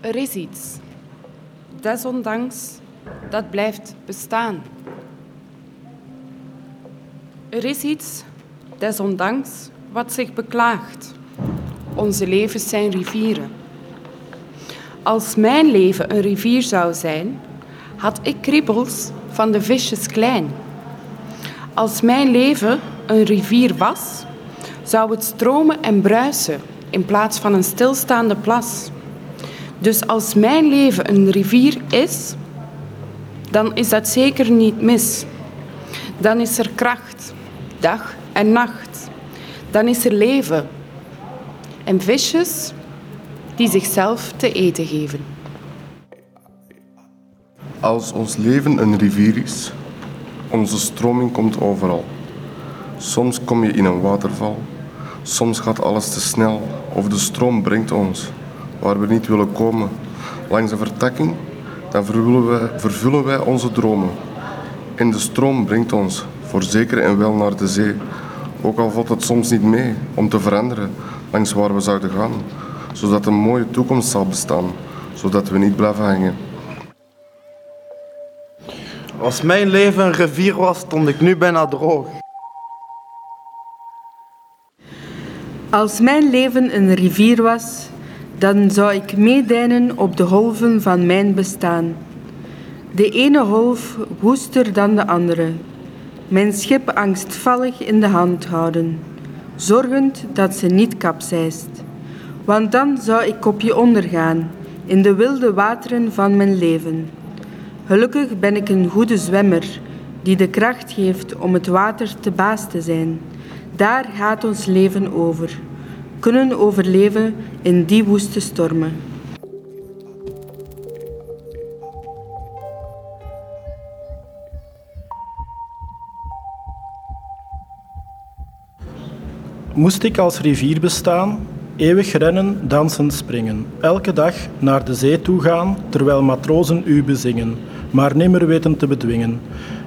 Er is iets, desondanks, dat blijft bestaan. Er is iets, desondanks, wat zich beklaagt. Onze levens zijn rivieren. Als mijn leven een rivier zou zijn, had ik kriebels van de visjes klein. Als mijn leven een rivier was, zou het stromen en bruisen in plaats van een stilstaande plas. Dus als mijn leven een rivier is, dan is dat zeker niet mis. Dan is er kracht, dag en nacht. Dan is er leven. En visjes die zichzelf te eten geven. Als ons leven een rivier is, onze stroming komt overal. Soms kom je in een waterval, soms gaat alles te snel of de stroom brengt ons waar we niet willen komen. Langs de vertakking, dan vervullen wij, vervullen wij onze dromen. En de stroom brengt ons voorzeker en wel naar de zee. Ook al valt het soms niet mee om te veranderen langs waar we zouden gaan, zodat een mooie toekomst zal bestaan, zodat we niet blijven hangen. Als mijn leven een rivier was, stond ik nu bijna droog. Als mijn leven een rivier was, dan zou ik meedijnen op de golven van mijn bestaan. De ene golf woester dan de andere. Mijn schip angstvallig in de hand houden, zorgend dat ze niet kapseist. Want dan zou ik kopje ondergaan in de wilde wateren van mijn leven. Gelukkig ben ik een goede zwemmer die de kracht geeft om het water te baas te zijn. Daar gaat ons leven over. Kunnen overleven in die woeste stormen. Moest ik als rivier bestaan, eeuwig rennen, dansen, springen, elke dag naar de zee toe gaan, terwijl matrozen u bezingen, maar nimmer weten te bedwingen.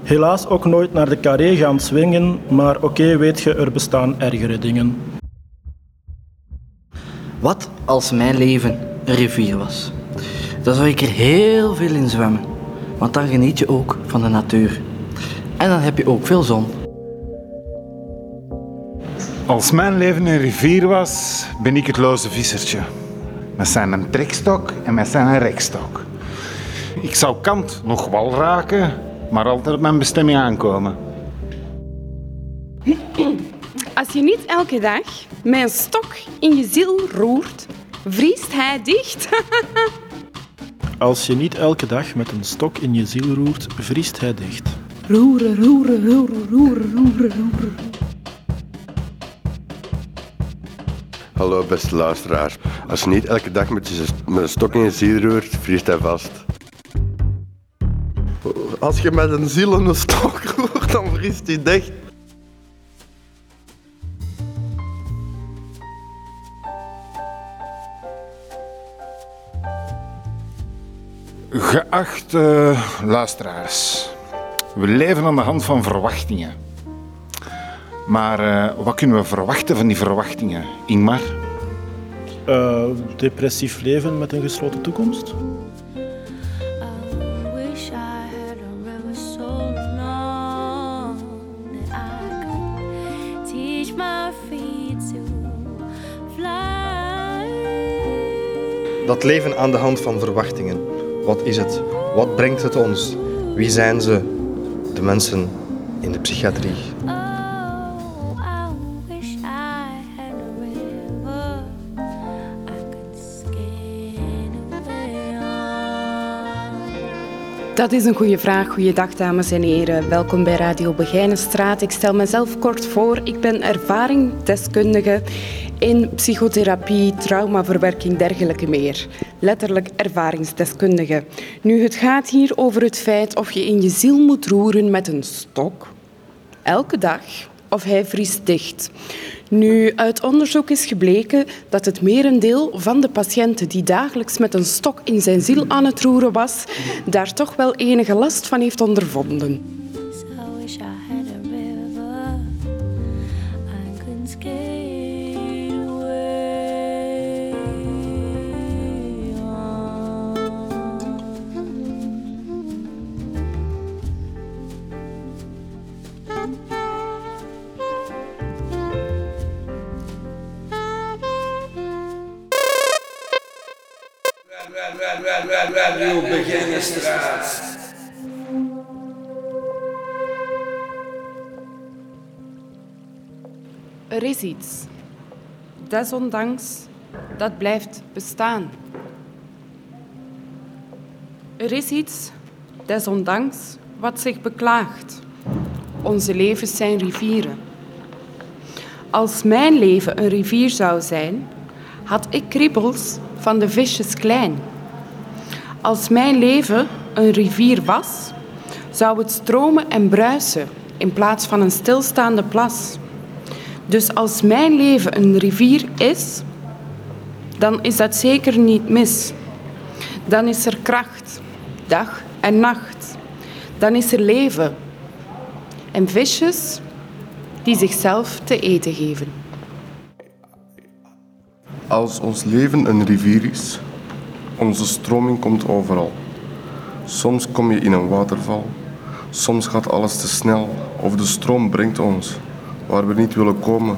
Helaas ook nooit naar de carré gaan swingen, maar oké weet je, er bestaan ergere dingen. Wat als mijn leven een rivier was? Dan zou ik er heel veel in zwemmen, want dan geniet je ook van de natuur. En dan heb je ook veel zon. Als mijn leven een rivier was, ben ik het loze vissertje. Met zijn een trekstok en met zijn een rekstok. Ik zou kant nog wel raken, maar altijd op mijn bestemming aankomen. Als je niet elke dag met een stok in je ziel roert, vriest hij dicht. Als je niet elke dag met een stok in je ziel roert, vriest hij dicht. roeren, roeren, roeren, roeren, roeren, roeren. Hallo beste luisteraars. Als je niet elke dag met, je, met een stok in je ziel roert, vriest hij vast. Als je met een ziel en een stok roert, dan vriest hij dicht. Geachte luisteraars, we leven aan de hand van verwachtingen. Maar eh, wat kunnen we verwachten van die verwachtingen, Ingmar? Eh, depressief leven met een gesloten toekomst? I wish I had a river so long that I could teach my feet to fly. Dat leven aan de hand van verwachtingen. Wat is het? Wat brengt het ons? Wie zijn ze? De mensen in de psychiatrie. Dat is een goede vraag. Goeiedag, dames en heren. Welkom bij Radio Begijnenstraat. Ik stel mezelf kort voor. Ik ben ervaringsdeskundige in psychotherapie, traumaverwerking, dergelijke meer. Letterlijk ervaringsdeskundige. Nu, het gaat hier over het feit of je in je ziel moet roeren met een stok. Elke dag. Of hij vriest dicht. Nu, uit onderzoek is gebleken dat het merendeel van de patiënten die dagelijks met een stok in zijn ziel aan het roeren was, daar toch wel enige last van heeft ondervonden. Radio Beginnestraat. Er is iets, desondanks, dat blijft bestaan. Er is iets, desondanks, wat zich beklaagt. Onze levens zijn rivieren. Als mijn leven een rivier zou zijn, had ik kriebels van de visjes klein. Als mijn leven een rivier was, zou het stromen en bruisen in plaats van een stilstaande plas. Dus als mijn leven een rivier is, dan is dat zeker niet mis. Dan is er kracht, dag en nacht. Dan is er leven. En visjes die zichzelf te eten geven. Als ons leven een rivier is, onze stroming komt overal. Soms kom je in een waterval, soms gaat alles te snel of de stroom brengt ons waar we niet willen komen.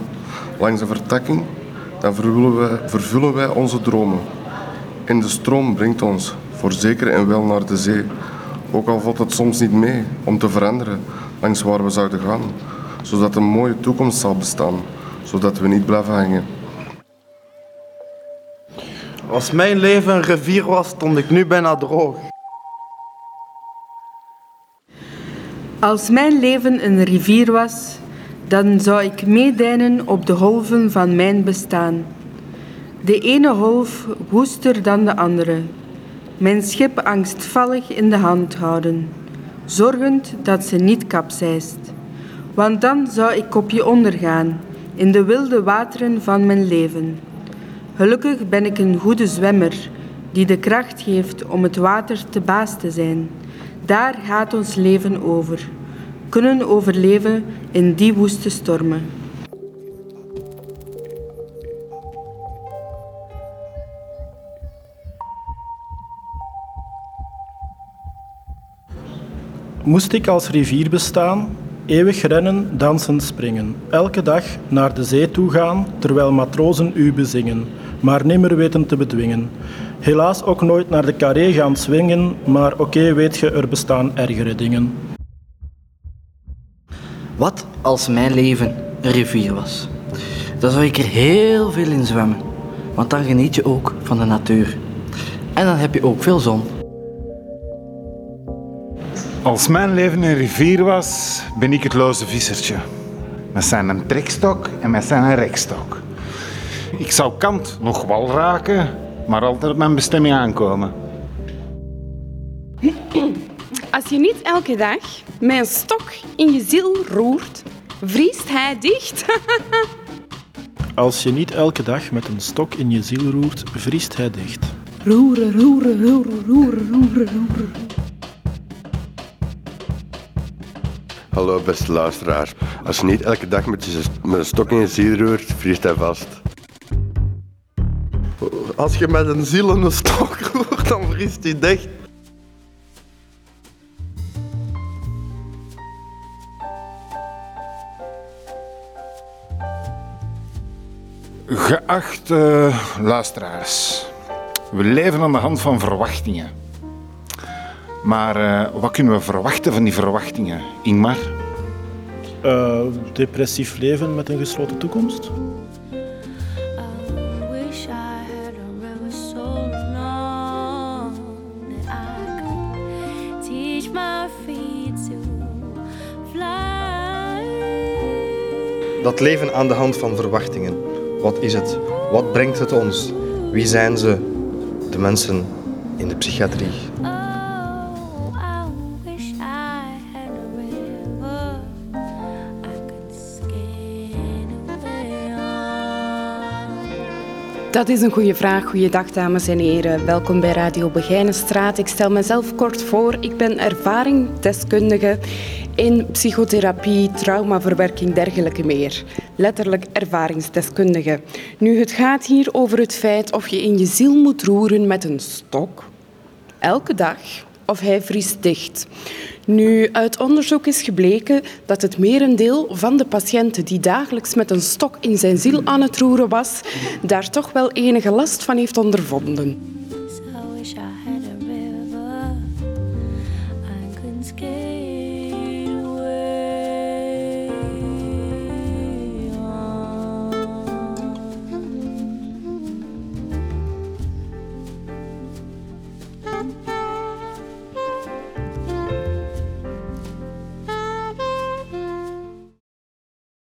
Langs een vertakking, dan vervullen wij, vervullen wij onze dromen. En de stroom brengt ons, voorzeker en wel naar de zee. Ook al valt het soms niet mee om te veranderen langs waar we zouden gaan, zodat een mooie toekomst zal bestaan, zodat we niet blijven hangen. Als mijn leven een rivier was, stond ik nu bijna droog. Als mijn leven een rivier was, dan zou ik meedijnen op de golven van mijn bestaan. De ene golf woester dan de andere. Mijn schip angstvallig in de hand houden, zorgend dat ze niet kapseist. Want dan zou ik kopje ondergaan in de wilde wateren van mijn leven. Gelukkig ben ik een goede zwemmer die de kracht geeft om het water te baas te zijn. Daar gaat ons leven over. Kunnen overleven in die woeste stormen. Moest ik als rivier bestaan, eeuwig rennen, dansen, springen, elke dag naar de zee toe gaan, terwijl matrozen u bezingen, maar nimmer weten te bedwingen. Helaas ook nooit naar de carré gaan swingen, maar oké weet je, er bestaan ergere dingen. Wat als mijn leven een rivier was? Dan zou ik er heel veel in zwemmen, want dan geniet je ook van de natuur. En dan heb je ook veel zon. Als mijn leven een rivier was, ben ik het loze vissertje. Met zijn trekstok en met zijn rekstok. Ik zou kant nog wel raken, maar altijd op mijn bestemming aankomen. Als je niet elke dag met een stok in je ziel roert, vriest hij dicht. Als je niet elke dag met een stok in je ziel roert, vriest hij dicht. roeren, roeren, roeren, roeren, roeren, roeren. Hallo beste luisteraar. Als je niet elke dag met, je, met een stok in je ziel roert, vriest hij vast. Als je met een ziel en een stok roert, dan vriest hij dicht. Geachte luisteraars, we leven aan de hand van verwachtingen. Maar eh, wat kunnen we verwachten van die verwachtingen, Ingmar? Eh, depressief leven met een gesloten toekomst? Dat leven aan de hand van verwachtingen. Wat is het? Wat brengt het ons? Wie zijn ze? De mensen in de psychiatrie. Dat is een goede vraag. Goeiedag, dames en heren. Welkom bij Radio Begijnenstraat. Ik stel mezelf kort voor. Ik ben ervaringsdeskundige in psychotherapie, traumaverwerking, dergelijke meer. Letterlijk ervaringsdeskundige. Nu, het gaat hier over het feit of je in je ziel moet roeren met een stok. Elke dag of hij vriest dicht. Nu, uit onderzoek is gebleken dat het merendeel van de patiënten die dagelijks met een stok in zijn ziel aan het roeren was, daar toch wel enige last van heeft ondervonden. Had